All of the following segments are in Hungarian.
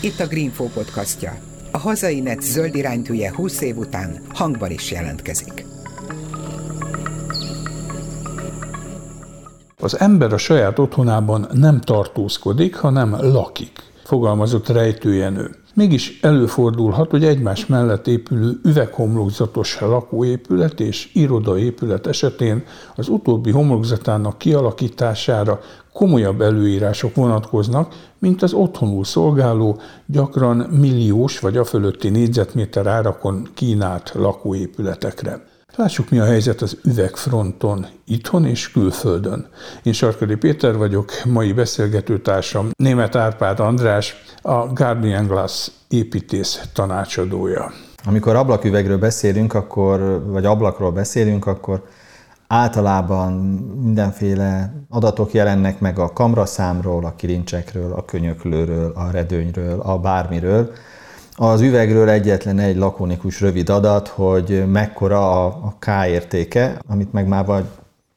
Itt a Greenfo podcastja. A hazai net zöld iránytűje 20 év után hangban is jelentkezik. Az ember a saját otthonában nem tartózkodik, hanem lakik, fogalmazott rejtőjenő. Mégis előfordulhat, hogy egymás mellett épülő üveghomlokzatos lakóépület és irodaépület esetén az utóbbi homlokzatának kialakítására komolyabb előírások vonatkoznak, mint az otthonul szolgáló, gyakran milliós vagy a fölötti négyzetméter árakon kínált lakóépületekre. Lássuk, mi a helyzet az üvegfronton, itthon és külföldön. Én Sarkadi Péter vagyok, mai beszélgetőtársam német Árpád András, a Guardian Glass építész tanácsadója. Amikor ablaküvegről beszélünk, akkor, vagy ablakról beszélünk, akkor általában mindenféle adatok jelennek meg a kamraszámról, a kilincsekről, a könyöklőről, a redőnyről, a bármiről, az üvegről egyetlen egy lakonikus rövid adat, hogy mekkora a, K értéke, amit meg már vagy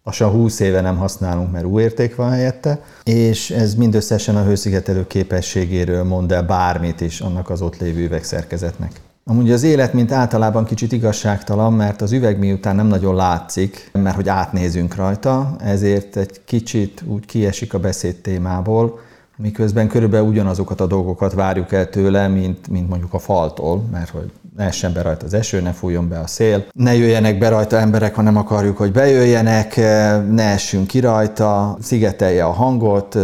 lassan 20 éve nem használunk, mert új érték van helyette, és ez mindösszesen a hőszigetelő képességéről mond el bármit is annak az ott lévő üvegszerkezetnek. Amúgy az élet, mint általában kicsit igazságtalan, mert az üveg miután nem nagyon látszik, mert hogy átnézünk rajta, ezért egy kicsit úgy kiesik a beszéd témából, miközben körülbelül ugyanazokat a dolgokat várjuk el tőle, mint, mint mondjuk a faltól, mert hogy ne essen be rajta az eső, ne fújjon be a szél, ne jöjjenek be rajta emberek, ha nem akarjuk, hogy bejöjjenek, ne essünk ki rajta, szigetelje a hangot,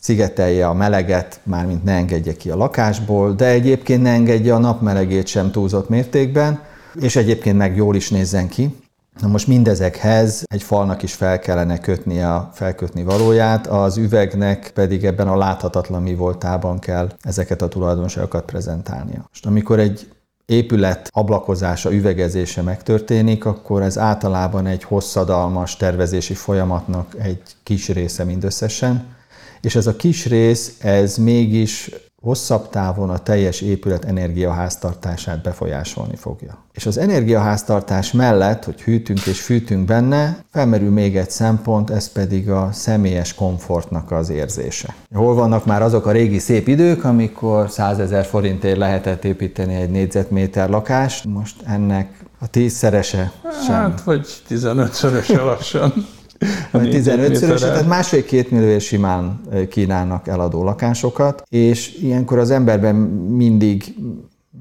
szigetelje a meleget, mármint ne engedje ki a lakásból, de egyébként ne engedje a napmelegét sem túlzott mértékben, és egyébként meg jól is nézzen ki. Na most mindezekhez egy falnak is fel kellene kötni a felkötni valóját, az üvegnek pedig ebben a láthatatlan mi voltában kell ezeket a tulajdonságokat prezentálnia. Most amikor egy épület ablakozása, üvegezése megtörténik, akkor ez általában egy hosszadalmas tervezési folyamatnak egy kis része mindösszesen, és ez a kis rész, ez mégis hosszabb távon a teljes épület energiaháztartását befolyásolni fogja. És az energiaháztartás mellett, hogy hűtünk és fűtünk benne, felmerül még egy szempont, ez pedig a személyes komfortnak az érzése. Hol vannak már azok a régi szép idők, amikor 100 ezer forintért lehetett építeni egy négyzetméter lakást, most ennek a tízszerese sem. Hát, vagy 15-szöröse lassan. 15-szörös, tehát másfél-két millió simán kínálnak eladó lakásokat, és ilyenkor az emberben mindig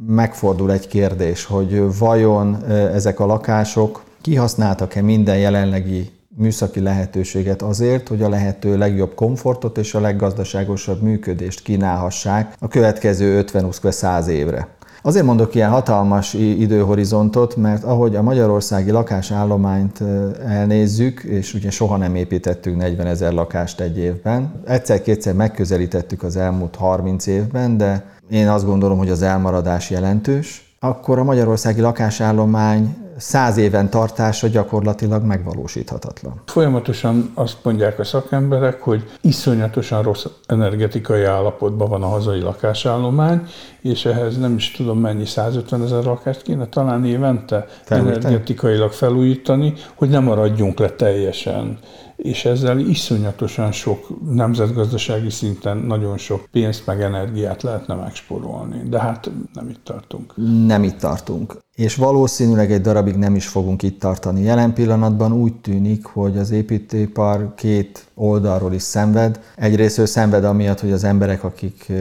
megfordul egy kérdés, hogy vajon ezek a lakások kihasználtak-e minden jelenlegi műszaki lehetőséget azért, hogy a lehető legjobb komfortot és a leggazdaságosabb működést kínálhassák a következő 50-100 évre. Azért mondok ilyen hatalmas időhorizontot, mert ahogy a magyarországi lakásállományt elnézzük, és ugye soha nem építettünk 40 ezer lakást egy évben, egyszer-kétszer megközelítettük az elmúlt 30 évben, de én azt gondolom, hogy az elmaradás jelentős, akkor a magyarországi lakásállomány száz éven tartása gyakorlatilag megvalósíthatatlan. Folyamatosan azt mondják a szakemberek, hogy iszonyatosan rossz energetikai állapotban van a hazai lakásállomány, és ehhez nem is tudom mennyi, 150 ezer lakást kéne talán évente Felújítani. energetikailag felújítani, hogy nem maradjunk le teljesen és ezzel iszonyatosan sok nemzetgazdasági szinten nagyon sok pénzt meg energiát lehetne megsporolni. De hát nem itt tartunk. Nem itt tartunk. És valószínűleg egy darabig nem is fogunk itt tartani. Jelen pillanatban úgy tűnik, hogy az építőipar két oldalról is szenved. Egyrészt ő szenved amiatt, hogy az emberek, akik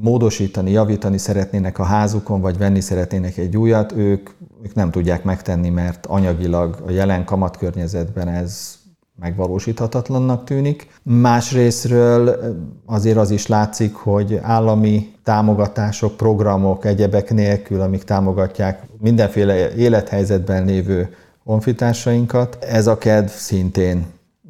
módosítani, javítani szeretnének a házukon, vagy venni szeretnének egy újat, ők, ők nem tudják megtenni, mert anyagilag a jelen kamatkörnyezetben ez megvalósíthatatlannak tűnik. Másrésztről azért az is látszik, hogy állami támogatások, programok, egyebek nélkül, amik támogatják mindenféle élethelyzetben lévő honfitársainkat, ez a kedv szintén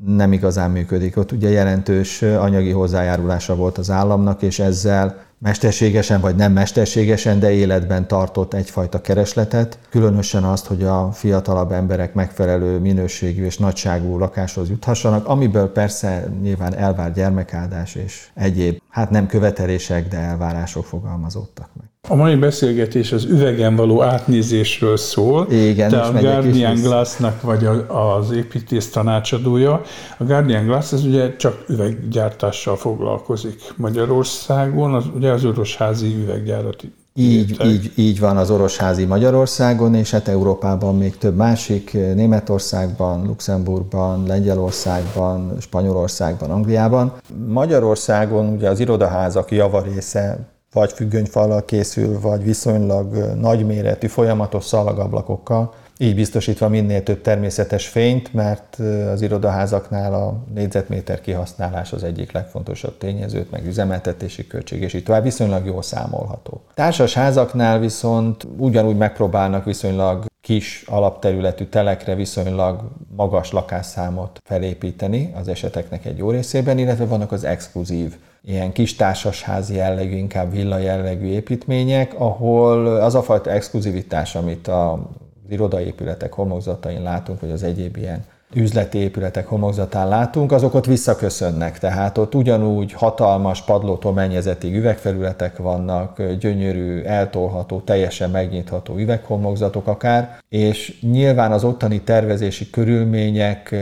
nem igazán működik. Ott ugye jelentős anyagi hozzájárulása volt az államnak, és ezzel mesterségesen vagy nem mesterségesen, de életben tartott egyfajta keresletet, különösen azt, hogy a fiatalabb emberek megfelelő minőségű és nagyságú lakáshoz juthassanak, amiből persze nyilván elvár gyermekáldás és egyéb, hát nem követelések, de elvárások fogalmazottak meg. A mai beszélgetés az üvegen való átnézésről szól. Igen, Te a Guardian Glassnak vagy az építész tanácsadója. A Guardian Glass az ugye csak üveggyártással foglalkozik Magyarországon, az, ugye az Orosházi üveggyárat így, így, így van az Orosházi Magyarországon, és hát Európában még több másik, Németországban, Luxemburgban, Lengyelországban, Spanyolországban, Angliában. Magyarországon ugye az irodaházak javarésze vagy függönyfallal készül, vagy viszonylag nagyméretű, folyamatos szalagablakokkal, így biztosítva minél több természetes fényt, mert az irodaházaknál a négyzetméter kihasználás az egyik legfontosabb tényezőt, meg üzemeltetési költség, és így tovább viszonylag jól számolható. Társas házaknál viszont ugyanúgy megpróbálnak viszonylag kis alapterületű telekre viszonylag magas lakásszámot felépíteni az eseteknek egy jó részében, illetve vannak az exkluzív ilyen kis társasházi jellegű, inkább villa jellegű építmények, ahol az a fajta exkluzivitás, amit a irodaépületek homlokzatain látunk, vagy az egyéb ilyen üzleti épületek homlokzatán látunk, azok ott visszaköszönnek. Tehát ott ugyanúgy hatalmas padlótól mennyezetig üvegfelületek vannak, gyönyörű, eltolható, teljesen megnyitható üveghomlokzatok akár, és nyilván az ottani tervezési körülmények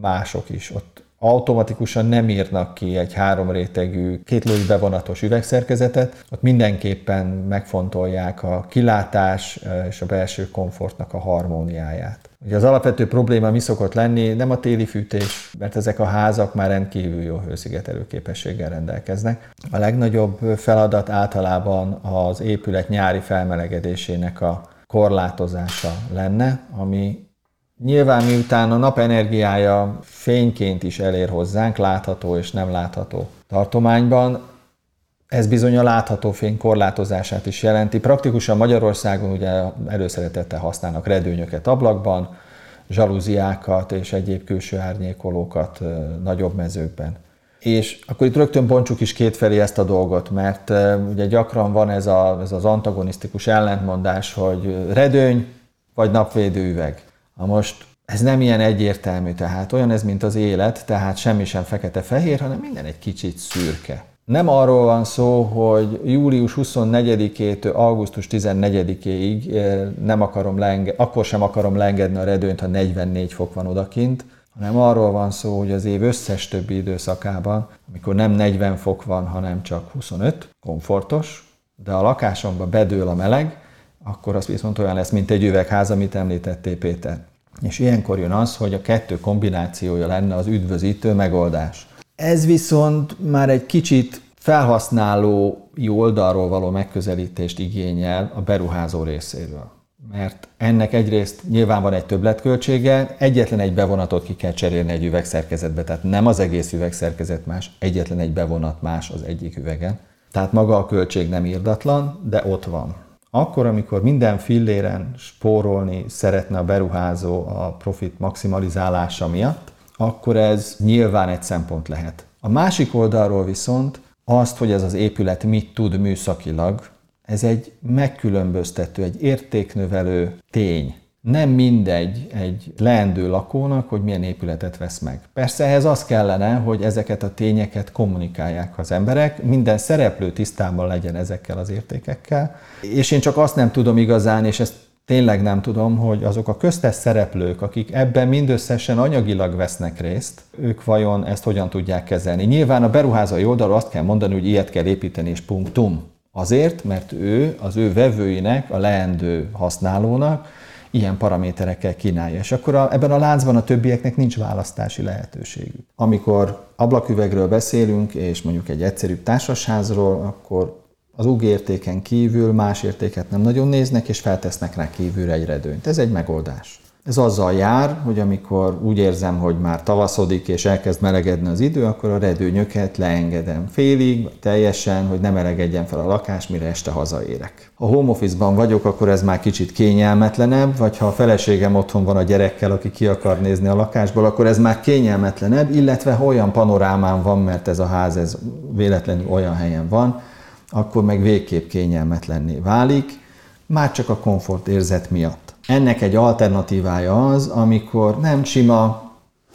mások is. Ott automatikusan nem írnak ki egy három rétegű, kétlói bevonatos üvegszerkezetet, ott mindenképpen megfontolják a kilátás és a belső komfortnak a harmóniáját. Ugye az alapvető probléma mi szokott lenni? Nem a téli fűtés, mert ezek a házak már rendkívül jó hőszigetelő képességgel rendelkeznek. A legnagyobb feladat általában az épület nyári felmelegedésének a korlátozása lenne, ami Nyilván miután a nap energiája fényként is elér hozzánk, látható és nem látható tartományban, ez bizony a látható fény korlátozását is jelenti. Praktikusan Magyarországon ugye előszeretettel használnak redőnyöket ablakban, zsalúziákat és egyéb külső árnyékolókat nagyobb mezőkben. És akkor itt rögtön bontsuk is kétfelé ezt a dolgot, mert ugye gyakran van ez, a, ez az antagonisztikus ellentmondás, hogy redőny vagy napvédő üveg. Na most ez nem ilyen egyértelmű, tehát olyan ez, mint az élet, tehát semmi sem fekete-fehér, hanem minden egy kicsit szürke. Nem arról van szó, hogy július 24-től augusztus 14-ig eh, nem akarom leenge- akkor sem akarom leengedni a redőnyt, ha 44 fok van odakint, hanem arról van szó, hogy az év összes többi időszakában, amikor nem 40 fok van, hanem csak 25, komfortos, de a lakásomba bedől a meleg, akkor az viszont olyan lesz, mint egy üvegház, amit említettél Péter. És ilyenkor jön az, hogy a kettő kombinációja lenne az üdvözítő megoldás. Ez viszont már egy kicsit felhasználói oldalról való megközelítést igényel a beruházó részéről. Mert ennek egyrészt nyilván van egy többletköltsége, egyetlen egy bevonatot ki kell cserélni egy üvegszerkezetbe, tehát nem az egész üvegszerkezet más, egyetlen egy bevonat más az egyik üvegen. Tehát maga a költség nem írdatlan, de ott van. Akkor, amikor minden filléren spórolni szeretne a beruházó a profit maximalizálása miatt, akkor ez nyilván egy szempont lehet. A másik oldalról viszont azt, hogy ez az épület mit tud műszakilag, ez egy megkülönböztető, egy értéknövelő tény nem mindegy egy leendő lakónak, hogy milyen épületet vesz meg. Persze ehhez az kellene, hogy ezeket a tényeket kommunikálják az emberek, minden szereplő tisztában legyen ezekkel az értékekkel, és én csak azt nem tudom igazán, és ezt tényleg nem tudom, hogy azok a köztes szereplők, akik ebben mindösszesen anyagilag vesznek részt, ők vajon ezt hogyan tudják kezelni. Nyilván a beruházói oldalról azt kell mondani, hogy ilyet kell építeni, és punktum. Azért, mert ő az ő vevőinek, a leendő használónak ilyen paraméterekkel kínálja. És akkor a, ebben a láncban a többieknek nincs választási lehetőségük. Amikor ablaküvegről beszélünk, és mondjuk egy egyszerűbb társasházról, akkor az UG értéken kívül más értéket nem nagyon néznek, és feltesznek rá kívülre egy redőnyt. Ez egy megoldás. Ez azzal jár, hogy amikor úgy érzem, hogy már tavaszodik és elkezd melegedni az idő, akkor a redőnyöket leengedem félig, vagy teljesen, hogy ne melegedjen fel a lakás, mire este hazaérek. Ha home office-ban vagyok, akkor ez már kicsit kényelmetlenebb, vagy ha a feleségem otthon van a gyerekkel, aki ki akar nézni a lakásból, akkor ez már kényelmetlenebb, illetve ha olyan panorámán van, mert ez a ház ez véletlenül olyan helyen van, akkor meg végképp kényelmetlenné válik, már csak a komfort érzet miatt. Ennek egy alternatívája az, amikor nem sima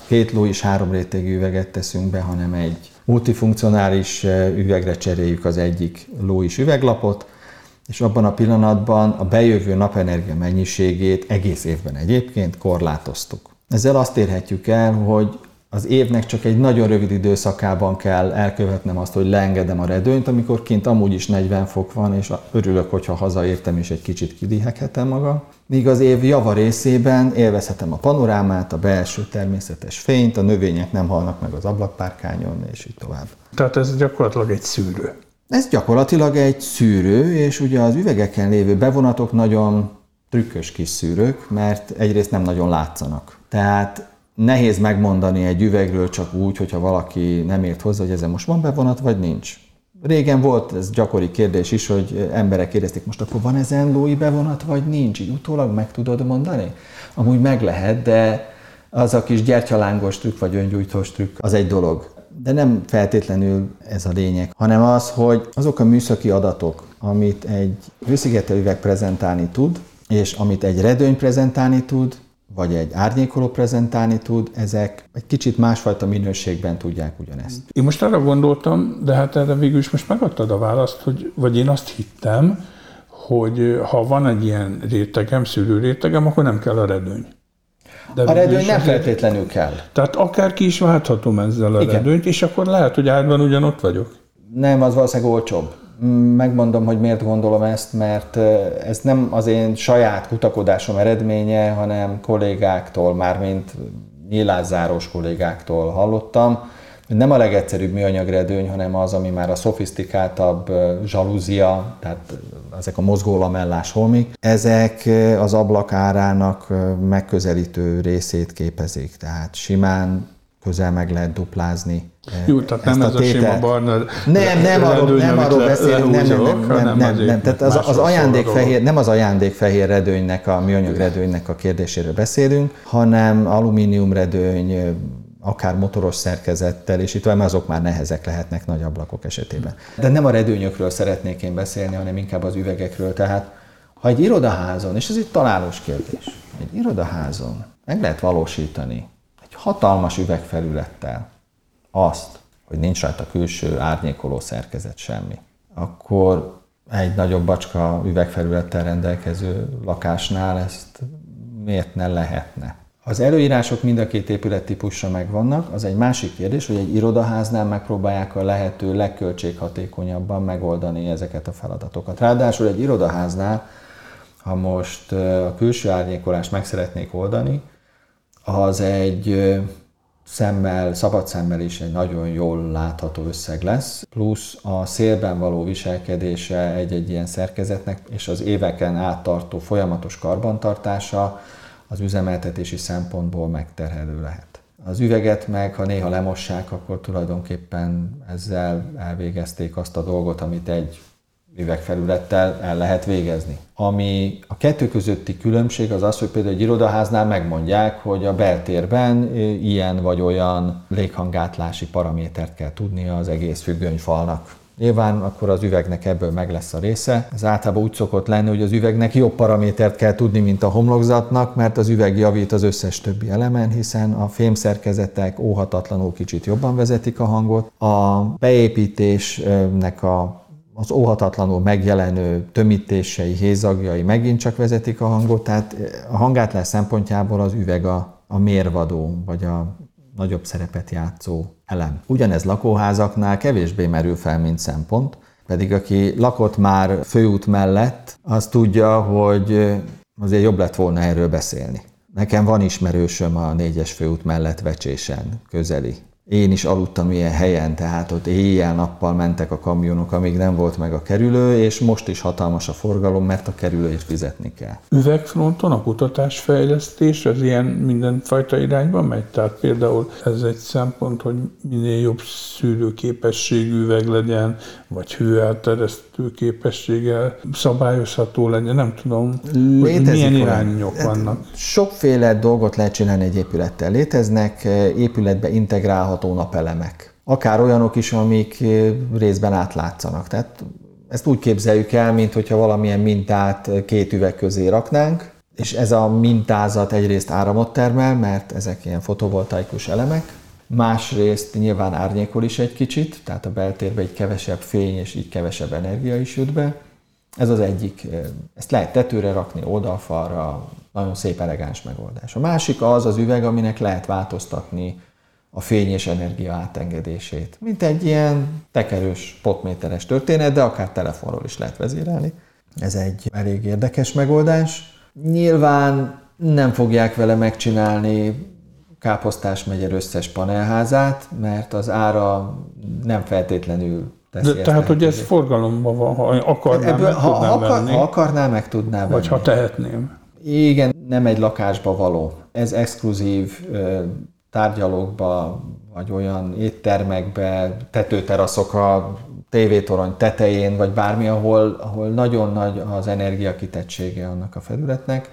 két ló és három rétegű üveget teszünk be, hanem egy multifunkcionális üvegre cseréljük az egyik ló is üveglapot, és abban a pillanatban a bejövő napenergia mennyiségét egész évben egyébként korlátoztuk. Ezzel azt érhetjük el, hogy az évnek csak egy nagyon rövid időszakában kell elkövetnem azt, hogy leengedem a redőnyt, amikor kint amúgy is 40 fok van, és örülök, hogyha hazaértem és egy kicsit kidiheghetem magam. Míg az év java részében élvezhetem a panorámát, a belső természetes fényt, a növények nem halnak meg az ablakpárkányon, és így tovább. Tehát ez gyakorlatilag egy szűrő. Ez gyakorlatilag egy szűrő, és ugye az üvegeken lévő bevonatok nagyon trükkös kis szűrők, mert egyrészt nem nagyon látszanak. Tehát nehéz megmondani egy üvegről csak úgy, hogyha valaki nem ért hozzá, hogy ezen most van bevonat, vagy nincs. Régen volt ez gyakori kérdés is, hogy emberek kérdezték, most akkor van ezen lói bevonat, vagy nincs? Így utólag meg tudod mondani? Amúgy meg lehet, de az a kis gyertyalángos trükk, vagy öngyújtós trükk, az egy dolog. De nem feltétlenül ez a lényeg, hanem az, hogy azok a műszaki adatok, amit egy hőszigetelőüveg prezentálni tud, és amit egy redőny prezentálni tud, vagy egy árnyékoló prezentálni tud, ezek egy kicsit másfajta minőségben tudják ugyanezt. Én most arra gondoltam, de hát erre végül is most megadtad a választ, hogy, vagy én azt hittem, hogy ha van egy ilyen rétegem, szűrő rétegem, akkor nem kell a redőny. De a redőny nem feltétlenül kell. Tehát akár ki is válthatom ezzel a Igen. redőnyt, és akkor lehet, hogy árban ugyanott vagyok. Nem, az valószínűleg olcsóbb. Megmondom, hogy miért gondolom ezt, mert ez nem az én saját kutakodásom eredménye, hanem kollégáktól, mármint nyílászáros kollégáktól hallottam, nem a legegyszerűbb műanyagredőny, hanem az, ami már a szofisztikáltabb zsalúzia, tehát ezek a mozgólamellás holmik, ezek az ablak árának megközelítő részét képezik. Tehát simán közel meg lehet duplázni. Jó, tehát nem ez a, a sima barna Nem, nem arról, nem arról beszélünk, nem, nem, nem, nem, nem, nem, tehát az, az ajándékfehér, nem az ajándékfehér redőnynek, a műanyag redőnynek a kérdéséről beszélünk, hanem alumínium redőny, akár motoros szerkezettel, és itt azok már nehezek lehetnek nagy ablakok esetében. De nem a redőnyökről szeretnék én beszélni, hanem inkább az üvegekről. Tehát, ha egy irodaházon, és ez egy találós kérdés, egy irodaházon meg lehet valósítani hatalmas üvegfelülettel azt, hogy nincs rajta külső árnyékoló szerkezet semmi, akkor egy nagyobb bacska üvegfelülettel rendelkező lakásnál ezt miért ne lehetne? Az előírások mind a két épülettípusra megvannak, az egy másik kérdés, hogy egy irodaháznál megpróbálják a lehető legköltséghatékonyabban megoldani ezeket a feladatokat. Ráadásul egy irodaháznál, ha most a külső árnyékolást meg szeretnék oldani, az egy szemmel, szabad szemmel is egy nagyon jól látható összeg lesz, plusz a szélben való viselkedése egy-egy ilyen szerkezetnek, és az éveken áttartó folyamatos karbantartása az üzemeltetési szempontból megterhelő lehet. Az üveget meg, ha néha lemossák, akkor tulajdonképpen ezzel elvégezték azt a dolgot, amit egy üvegfelülettel el lehet végezni. Ami a kettő közötti különbség az az, hogy például egy irodaháznál megmondják, hogy a beltérben ilyen vagy olyan léghangátlási paramétert kell tudnia az egész függönyfalnak. Nyilván akkor az üvegnek ebből meg lesz a része. Ez általában úgy szokott lenni, hogy az üvegnek jobb paramétert kell tudni, mint a homlokzatnak, mert az üveg javít az összes többi elemen, hiszen a fémszerkezetek óhatatlanul kicsit jobban vezetik a hangot. A beépítésnek a az óhatatlanul megjelenő tömítései, hézagjai megint csak vezetik a hangot, tehát a hangátlás szempontjából az üveg a, a mérvadó, vagy a nagyobb szerepet játszó elem. Ugyanez lakóházaknál kevésbé merül fel, mint szempont, pedig aki lakott már főút mellett, az tudja, hogy azért jobb lett volna erről beszélni. Nekem van ismerősöm a négyes főút mellett vecsésen, közeli én is aludtam ilyen helyen, tehát ott éjjel-nappal mentek a kamionok, amíg nem volt meg a kerülő, és most is hatalmas a forgalom, mert a kerülőért fizetni kell. Üvegfronton a kutatásfejlesztés az ilyen mindenfajta irányba megy? Tehát például ez egy szempont, hogy minél jobb szűrőképességű üveg legyen, vagy hőelteresztő képességgel szabályozható legyen, nem tudom, Létezik milyen irányok hát vannak. Sokféle dolgot lehet csinálni egy épülettel. Léteznek épületbe integrálható napelemek. Akár olyanok is, amik eh, részben átlátszanak. Tehát ezt úgy képzeljük el, mint hogyha valamilyen mintát eh, két üveg közé raknánk, és ez a mintázat egyrészt áramot termel, mert ezek ilyen fotovoltaikus elemek, Másrészt nyilván árnyékol is egy kicsit, tehát a beltérbe egy kevesebb fény és így kevesebb energia is jut be. Ez az egyik. Ezt lehet tetőre rakni, oldalfalra, nagyon szép elegáns megoldás. A másik az az üveg, aminek lehet változtatni a fény és energia átengedését. Mint egy ilyen tekerős potméteres történet, de akár telefonról is lehet vezérelni. Ez egy elég érdekes megoldás. Nyilván nem fogják vele megcsinálni Káposztás megyer összes panelházát, mert az ára nem feltétlenül teszi De, Tehát, hogy ez forgalomban van, ha akarná, Ebből, meg ha, ha, venni. ha akarná, meg tudná venni. Vagy ha tehetném. Igen, nem egy lakásba való. Ez exkluzív tárgyalókba, vagy olyan éttermekbe, tetőteraszok a tévétorony tetején, vagy bármi, ahol, ahol nagyon nagy az energiakitettsége annak a felületnek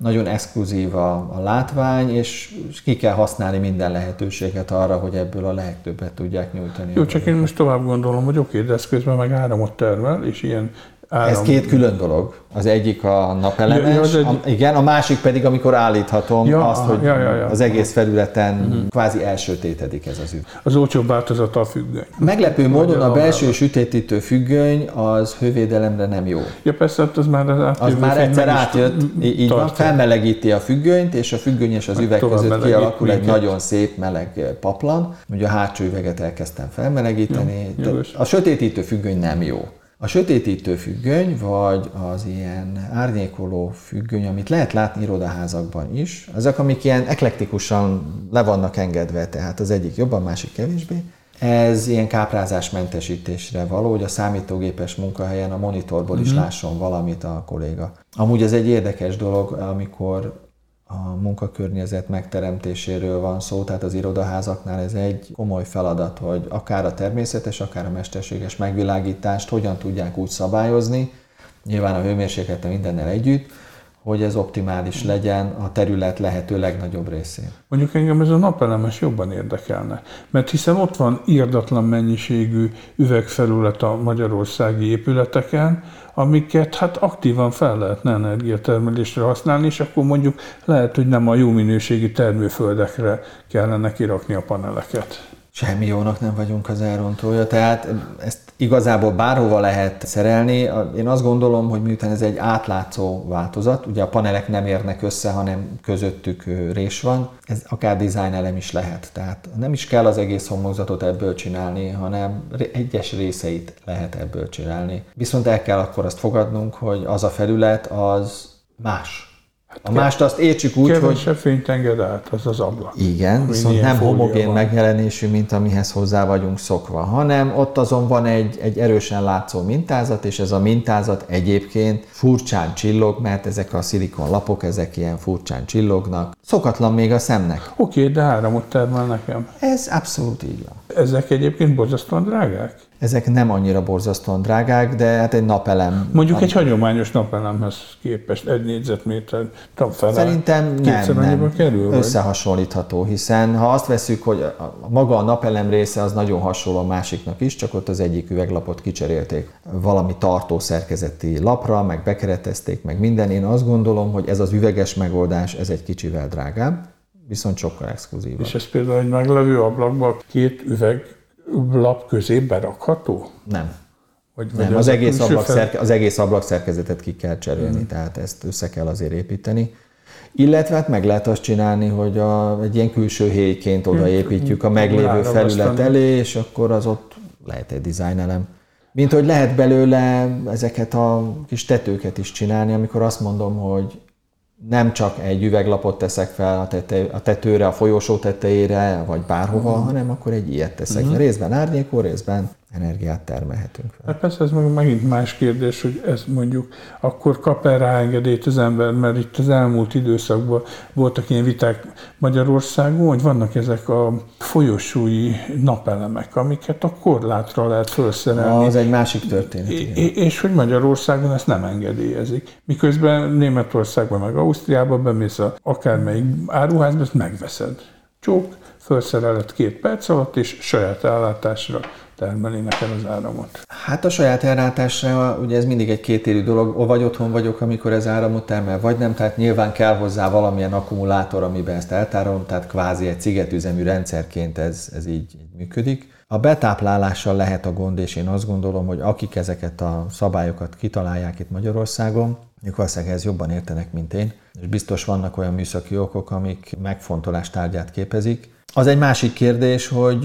nagyon exkluzív a, a látvány, és ki kell használni minden lehetőséget arra, hogy ebből a legtöbbet tudják nyújtani. Jó, csak én most tovább gondolom, hogy oké, de ez közben meg áramot termel, és ilyen áram... Ez két külön dolog. Az egyik a napelemes, ja, egy... a, igen, a másik pedig, amikor állíthatom ja, azt, hogy ja, ja, ja. az egész felületen uh-huh. kvázi elsötétedik ez az ügy. Az olcsóbb változata a függöny. Meglepő módon a belső sütétítő függöny az hővédelemre nem jó. Ja persze, hát az már az Az már egyszer átjött, így tartja. van, felmelegíti a függönyt, és a függöny és az Meg üveg között kialakul minket. egy nagyon szép meleg paplan. Ugye a hátsó üveget elkezdtem felmelegíteni. A sötétítő függöny nem jó. A sötétítő függöny, vagy az ilyen árnyékoló függöny, amit lehet látni irodaházakban is, azok, amik ilyen eklektikusan le vannak engedve, tehát az egyik jobban, másik kevésbé. Ez ilyen káprázásmentesítésre való, hogy a számítógépes munkahelyen a monitorból is uh-huh. lásson valamit a kolléga. Amúgy ez egy érdekes dolog, amikor a munkakörnyezet megteremtéséről van szó, tehát az irodaházaknál ez egy komoly feladat, hogy akár a természetes, akár a mesterséges megvilágítást hogyan tudják úgy szabályozni, nyilván a hőmérséklete mindennel együtt, hogy ez optimális legyen a terület lehető legnagyobb részén. Mondjuk engem ez a napelemes jobban érdekelne, mert hiszen ott van írdatlan mennyiségű üvegfelület a magyarországi épületeken, amiket hát aktívan fel lehetne energiatermelésre használni, és akkor mondjuk lehet, hogy nem a jó minőségi termőföldekre kellene kirakni a paneleket. Semmi jónak nem vagyunk az elrontója, tehát ezt igazából bárhova lehet szerelni. Én azt gondolom, hogy miután ez egy átlátszó változat, ugye a panelek nem érnek össze, hanem közöttük rés van, ez akár design elem is lehet. Tehát nem is kell az egész homlokzatot ebből csinálni, hanem egyes részeit lehet ebből csinálni. Viszont el kell akkor azt fogadnunk, hogy az a felület az más a mást azt értsük úgy, hogy... Kevesebb fényt enged át, az az ablak. Igen, viszont nem homogén van. megjelenésű, mint amihez hozzá vagyunk szokva, hanem ott azon van egy, egy erősen látszó mintázat, és ez a mintázat egyébként furcsán csillog, mert ezek a szilikon lapok, ezek ilyen furcsán csillognak. Szokatlan még a szemnek. Oké, okay, de áramot termel nekem. Ez abszolút így van. Ezek egyébként borzasztóan drágák? Ezek nem annyira borzasztóan drágák, de hát egy napelem. Mondjuk egy hagyományos napelemhez képest egy négyzetméter fele, Szerintem nem, nem. Kerül, összehasonlítható, hiszen ha azt veszük, hogy a, maga a napelem része az nagyon hasonló a másiknak is, csak ott az egyik üveglapot kicserélték valami tartó szerkezeti lapra, meg bekeretezték, meg minden. Én azt gondolom, hogy ez az üveges megoldás, ez egy kicsivel drágább, viszont sokkal exkluzívabb. És ez például egy meglevő ablakban két üveg lap közé berakható? Nem. Vagy, nem, az, egész ablak szerke, az egész ablak szerkezetet ki kell cserélni, hmm. tehát ezt össze kell azért építeni. Illetve hát meg lehet azt csinálni, hogy a, egy ilyen külső héjként odaépítjük a meglévő felület elé, és akkor az ott lehet egy elem. Mint hogy lehet belőle ezeket a kis tetőket is csinálni, amikor azt mondom, hogy nem csak egy üveglapot teszek fel a, tete, a tetőre, a folyosó tetejére, vagy bárhova, uh-huh. hanem akkor egy ilyet teszek. Uh-huh. Részben árnyékol, részben energiát termelhetünk fel. Hát persze ez meg megint más kérdés, hogy ez mondjuk akkor kap-e rá engedélyt az ember, mert itt az elmúlt időszakban voltak ilyen viták Magyarországon, hogy vannak ezek a folyosói napelemek, amiket a korlátra lehet felszerelni. Az egy másik történet. És, és hogy Magyarországon ezt nem engedélyezik. Miközben Németországban meg Ausztriában bemész a akármelyik áruházba, ezt megveszed. Csók, felszerelet két perc alatt, és saját ellátásra termeli nekem az áramot. Hát a saját ellátásra, ugye ez mindig egy kétérű dolog, vagy otthon vagyok, amikor ez áramot termel, vagy nem, tehát nyilván kell hozzá valamilyen akkumulátor, amiben ezt eltárolom, tehát kvázi egy szigetüzemű rendszerként ez, ez így, így működik. A betáplálással lehet a gond, és én azt gondolom, hogy akik ezeket a szabályokat kitalálják itt Magyarországon, ők valószínűleg ez jobban értenek, mint én, és biztos vannak olyan műszaki okok, amik megfontolás tárgyát képezik. Az egy másik kérdés, hogy,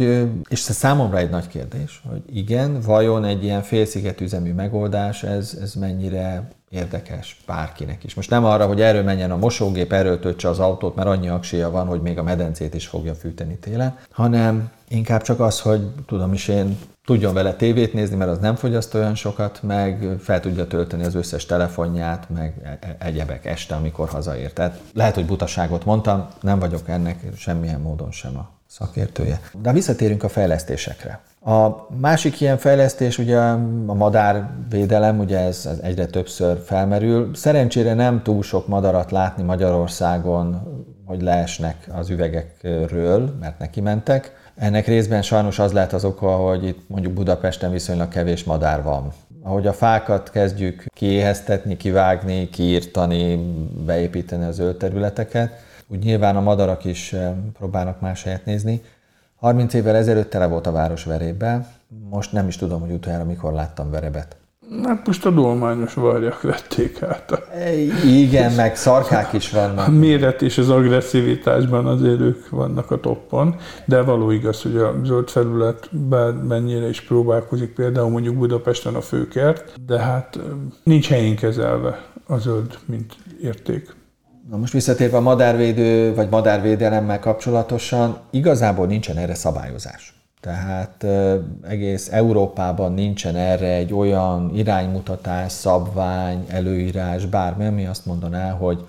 és ez számomra egy nagy kérdés, hogy igen, vajon egy ilyen félszigetüzemű megoldás, ez, ez mennyire érdekes bárkinek is. Most nem arra, hogy erről menjen a mosógép, erről töltse az autót, mert annyi aksia van, hogy még a medencét is fogja fűteni télen, hanem inkább csak az, hogy tudom is én tudjon vele tévét nézni, mert az nem fogyaszt olyan sokat, meg fel tudja tölteni az összes telefonját, meg e- e- egyebek este, amikor hazaér. Tehát lehet, hogy butaságot mondtam, nem vagyok ennek semmilyen módon sem a szakértője. De visszatérünk a fejlesztésekre. A másik ilyen fejlesztés ugye a madárvédelem, ugye ez, ez egyre többször felmerül. Szerencsére nem túl sok madarat látni Magyarországon, hogy leesnek az üvegekről, mert neki mentek. Ennek részben sajnos az lehet az oka, hogy itt mondjuk Budapesten viszonylag kevés madár van. Ahogy a fákat kezdjük kiéheztetni, kivágni, kiírtani, beépíteni a zöld területeket, úgy nyilván a madarak is eh, próbálnak más helyet nézni. 30 évvel ezelőtt tele volt a város verébe, most nem is tudom, hogy utoljára mikor láttam verebet. Hát most a dolmányos varjak vették át. Igen, meg szarkák is vannak. A méret és az agresszivitásban azért ők vannak a toppon, de való igaz, hogy a zöld felület mennyire is próbálkozik, például mondjuk Budapesten a főkert, de hát nincs helyén kezelve a zöld, mint érték. Na most visszatérve a madárvédő vagy madárvédelemmel kapcsolatosan, igazából nincsen erre szabályozás. Tehát egész Európában nincsen erre egy olyan iránymutatás, szabvány, előírás, bármi, ami azt mondaná, hogy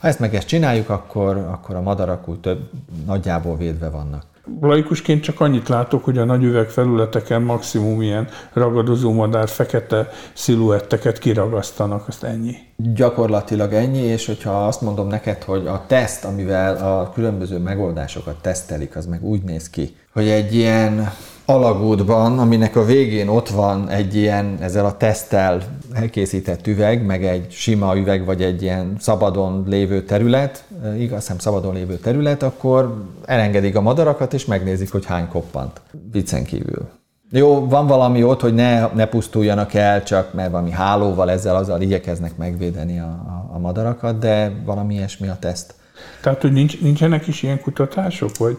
ha ezt meg ezt csináljuk, akkor, akkor a madarak úgy több nagyjából védve vannak. Laikusként csak annyit látok, hogy a nagy üvegfelületeken maximum ilyen ragadozó madár, fekete sziluetteket kiragasztanak, azt ennyi. Gyakorlatilag ennyi, és hogyha azt mondom neked, hogy a teszt, amivel a különböző megoldásokat tesztelik, az meg úgy néz ki, hogy egy ilyen alagútban, aminek a végén ott van egy ilyen ezzel a tesztel elkészített üveg, meg egy sima üveg, vagy egy ilyen szabadon lévő terület, igaz, nem szabadon lévő terület, akkor elengedik a madarakat, és megnézik, hogy hány koppant. Viccen kívül. Jó, van valami ott, hogy ne, ne pusztuljanak el, csak mert valami hálóval ezzel azzal igyekeznek megvédeni a, a, a madarakat, de valami ilyesmi a teszt. Tehát, hogy nincs, nincsenek is ilyen kutatások, hogy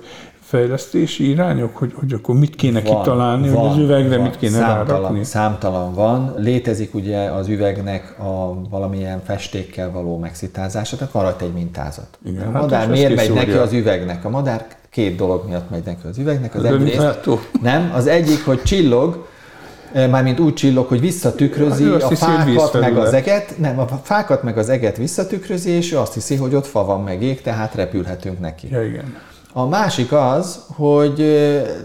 fejlesztési irányok, hogy, hogy akkor mit kéne van, kitalálni, van, hogy az üvegre van, mit kéne számtalan, rárakni? Számtalan van. Létezik ugye az üvegnek a valamilyen festékkel való megszitázása, tehát van rajta egy mintázat. Igen, a hát madár miért megy neki az üvegnek? A madár két dolog miatt megy neki az üvegnek. Az egyrészt, nem, az egyik, hogy csillog, e, mármint úgy csillog, hogy visszatükrözi hát, a hiszi, fákat meg az eget, nem, a fákat meg az eget visszatükrözi, és ő azt hiszi, hogy ott fa van meg ég, tehát repülhetünk neki. Ja, igen. A másik az, hogy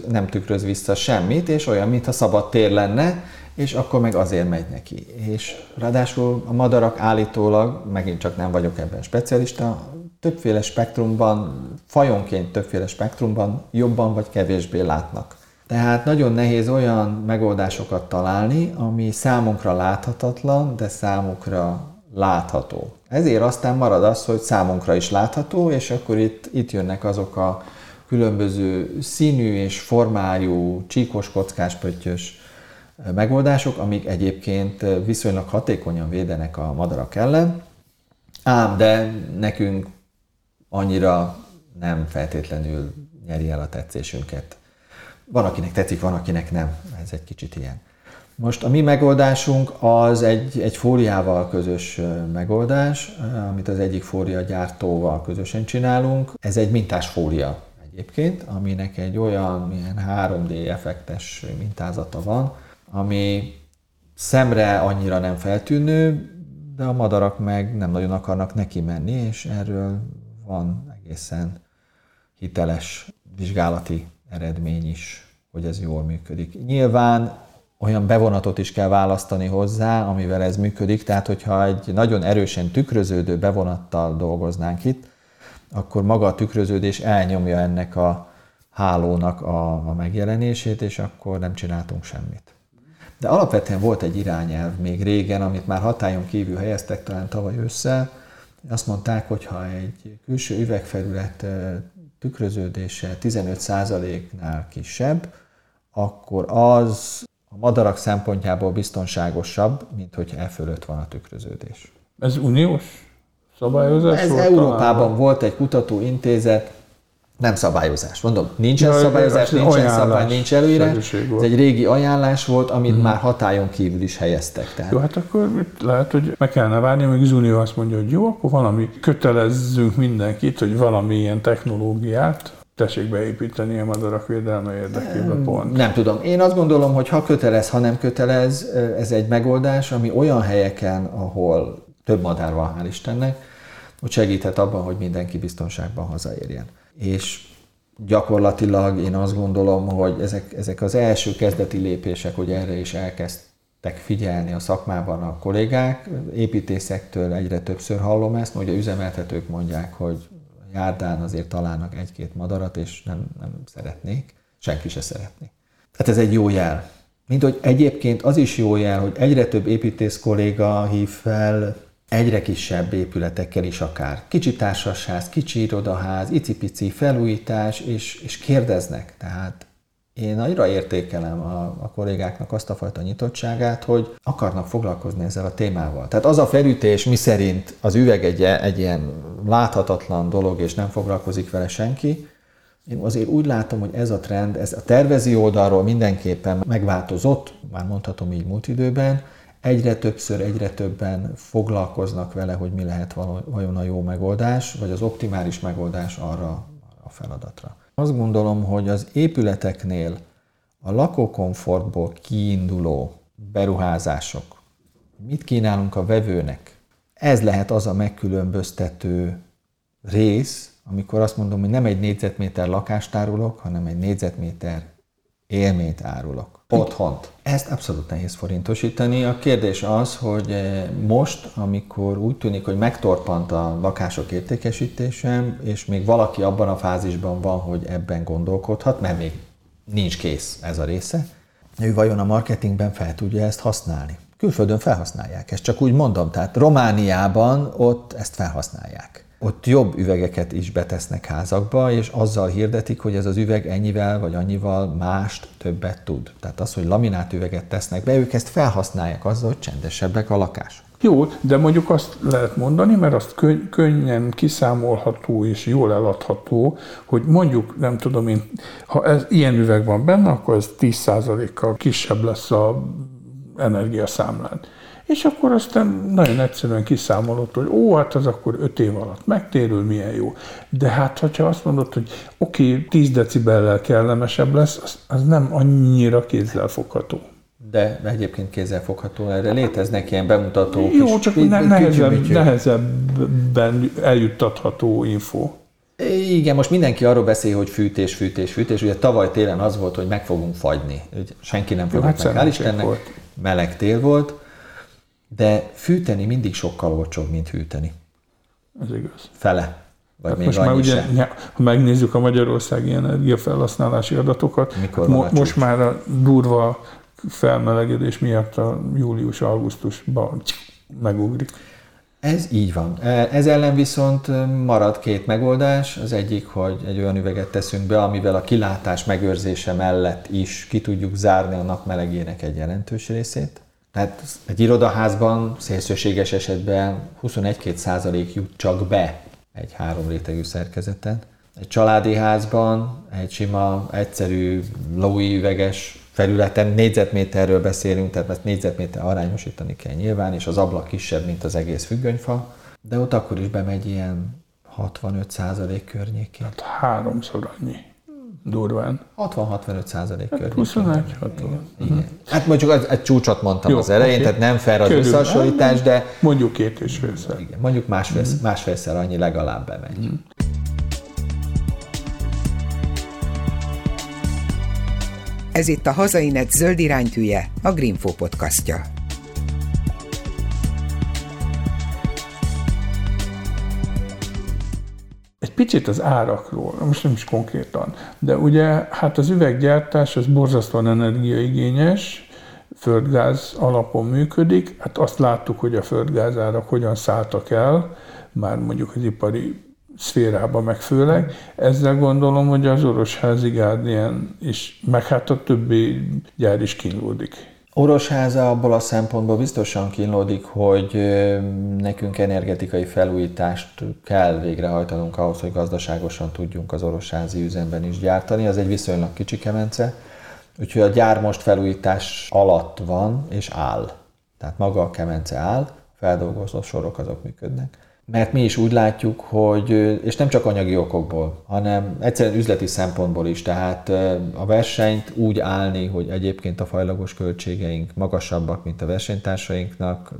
nem tükröz vissza semmit, és olyan, mintha szabad tér lenne, és akkor meg azért megy neki. És ráadásul a madarak állítólag, megint csak nem vagyok ebben specialista, többféle spektrumban, fajonként többféle spektrumban jobban vagy kevésbé látnak. Tehát nagyon nehéz olyan megoldásokat találni, ami számunkra láthatatlan, de számukra látható. Ezért aztán marad az, hogy számunkra is látható, és akkor itt, itt jönnek azok a különböző színű és formájú, csíkos, kockás, pöttyös megoldások, amik egyébként viszonylag hatékonyan védenek a madarak ellen, ám de nekünk annyira nem feltétlenül nyeri el a tetszésünket. Van, akinek tetszik, van, akinek nem. Ez egy kicsit ilyen. Most a mi megoldásunk az egy, egy fóliával közös megoldás, amit az egyik fólia gyártóval közösen csinálunk. Ez egy mintás fólia egyébként, aminek egy olyan ilyen 3D effektes mintázata van, ami szemre annyira nem feltűnő, de a madarak meg nem nagyon akarnak neki menni, és erről van egészen hiteles vizsgálati eredmény is, hogy ez jól működik. Nyilván olyan bevonatot is kell választani hozzá, amivel ez működik. Tehát, hogyha egy nagyon erősen tükröződő bevonattal dolgoznánk itt, akkor maga a tükröződés elnyomja ennek a hálónak a, a megjelenését, és akkor nem csináltunk semmit. De alapvetően volt egy irányelv még régen, amit már hatályon kívül helyeztek talán tavaly ősszel. Azt mondták, hogy ha egy külső üvegfelület tükröződése 15%-nál kisebb, akkor az a madarak szempontjából biztonságosabb, mint hogyha e fölött van a tükröződés. Ez uniós szabályozás? Ez Európában talán? volt egy kutatóintézet, nem szabályozás. Mondom, nincsen ja, szabályozás, nincsen ajánlás, szabály, nincs előírás. Ez egy régi ajánlás volt, amit hmm. már hatályon kívül is helyeztek. Tehát. Jó, hát akkor lehet, hogy meg kellene várni, amíg az Unió azt mondja, hogy jó, akkor valami kötelezzünk mindenkit, hogy valami ilyen technológiát tessék beépíteni a madarak védelme érdekében pont. Nem tudom. Én azt gondolom, hogy ha kötelez, ha nem kötelez, ez egy megoldás, ami olyan helyeken, ahol több madár van, hál' Istennek, hogy segíthet abban, hogy mindenki biztonságban hazaérjen és gyakorlatilag én azt gondolom, hogy ezek, ezek az első kezdeti lépések, hogy erre is elkezdtek figyelni a szakmában a kollégák. Építészektől egyre többször hallom ezt, hogy a üzemeltetők mondják, hogy járdán azért találnak egy-két madarat, és nem, nem szeretnék, senki se szeretné. Tehát ez egy jó jel. Mint hogy egyébként az is jó jel, hogy egyre több építész kolléga hív fel egyre kisebb épületekkel is akár. Kicsi társasház, kicsi irodaház, icipici felújítás, és, és kérdeznek. Tehát én nagyra értékelem a, a kollégáknak azt a fajta nyitottságát, hogy akarnak foglalkozni ezzel a témával. Tehát az a felütés, mi szerint az üveg egy, egy ilyen láthatatlan dolog, és nem foglalkozik vele senki, én azért úgy látom, hogy ez a trend, ez a tervezi oldalról mindenképpen megváltozott, már mondhatom így múlt időben, egyre többször, egyre többen foglalkoznak vele, hogy mi lehet vajon a jó megoldás, vagy az optimális megoldás arra a feladatra. Azt gondolom, hogy az épületeknél a lakókomfortból kiinduló beruházások, mit kínálunk a vevőnek, ez lehet az a megkülönböztető rész, amikor azt mondom, hogy nem egy négyzetméter lakást árulok, hanem egy négyzetméter élményt árulok otthont. Ezt abszolút nehéz forintosítani. A kérdés az, hogy eh, most, amikor úgy tűnik, hogy megtorpant a lakások értékesítése, és még valaki abban a fázisban van, hogy ebben gondolkodhat, mert még nincs kész ez a része, ő vajon a marketingben fel tudja ezt használni? Külföldön felhasználják, ezt csak úgy mondom, tehát Romániában ott ezt felhasználják ott jobb üvegeket is betesznek házakba, és azzal hirdetik, hogy ez az üveg ennyivel vagy annyival mást többet tud. Tehát az, hogy laminát üveget tesznek be, ők ezt felhasználják azzal, hogy csendesebbek a lakások. Jó, de mondjuk azt lehet mondani, mert azt könny- könnyen kiszámolható és jól eladható, hogy mondjuk, nem tudom én, ha ez ilyen üveg van benne, akkor ez 10%-kal kisebb lesz a energiaszámlán és akkor aztán nagyon egyszerűen kiszámolott, hogy ó, hát az akkor öt év alatt megtérül, milyen jó. De hát, hogyha azt mondod, hogy oké, okay, 10 decibellel kellemesebb lesz, az, az nem annyira kézzelfogható. De egyébként kézzelfogható, erre léteznek ilyen bemutatók Jó, is. csak ne, nehezebb, nehezebben eljuttatható info. Igen, most mindenki arról beszél, hogy fűtés, fűtés, fűtés. Ugye tavaly télen az volt, hogy meg fogunk fagyni. Senki nem fogott hát meg, hál' Istennek. Volt. Meleg tél volt de fűteni mindig sokkal olcsóbb, mint hűteni. Ez igaz. Fele. Vagy hát még most már ugye, ha megnézzük a magyarországi energiafelhasználási adatokat, Mikor mo- most már a durva felmelegedés miatt a július-augusztusban megugrik. Ez így van. E, ez ellen viszont marad két megoldás. Az egyik, hogy egy olyan üveget teszünk be, amivel a kilátás megőrzése mellett is ki tudjuk zárni a nap melegének egy jelentős részét. Tehát egy irodaházban szélsőséges esetben 21-2 százalék jut csak be egy három rétegű szerkezeten. Egy családi házban egy sima, egyszerű, lói üveges felületen négyzetméterről beszélünk, tehát ezt négyzetméter arányosítani kell nyilván, és az ablak kisebb, mint az egész függönyfa, de ott akkor is bemegy ilyen 65 százalék környékén. Hát háromszor annyi durván. 60-65 százalék hát körül. 21 60. Igen. Hát mondjuk egy, egy csúcsot mondtam Jó, az elején, okay. tehát nem fel az Körül. összehasonlítás, de... Mondjuk két és félszer. Igen, mondjuk másfél, uh-huh. másfélszer annyi legalább bemegy. Uh-huh. Ez itt a Hazainet zöld iránytűje, a Greenfo podcastja. Picit az árakról, most nem is konkrétan, de ugye hát az üveggyártás az borzasztóan energiaigényes, földgáz alapon működik, hát azt láttuk, hogy a földgázárak hogyan szálltak el, már mondjuk az ipari szférában meg főleg. Ezzel gondolom, hogy az Orosházi Guardian is, meg hát a többi gyár is kínlódik. Orosháza abból a szempontból biztosan kínlódik, hogy nekünk energetikai felújítást kell végrehajtanunk ahhoz, hogy gazdaságosan tudjunk az orosházi üzemben is gyártani. Az egy viszonylag kicsi kemence, úgyhogy a gyár most felújítás alatt van és áll. Tehát maga a kemence áll, feldolgozó sorok azok működnek mert mi is úgy látjuk, hogy, és nem csak anyagi okokból, hanem egyszerűen üzleti szempontból is, tehát a versenyt úgy állni, hogy egyébként a fajlagos költségeink magasabbak, mint a versenytársainknak,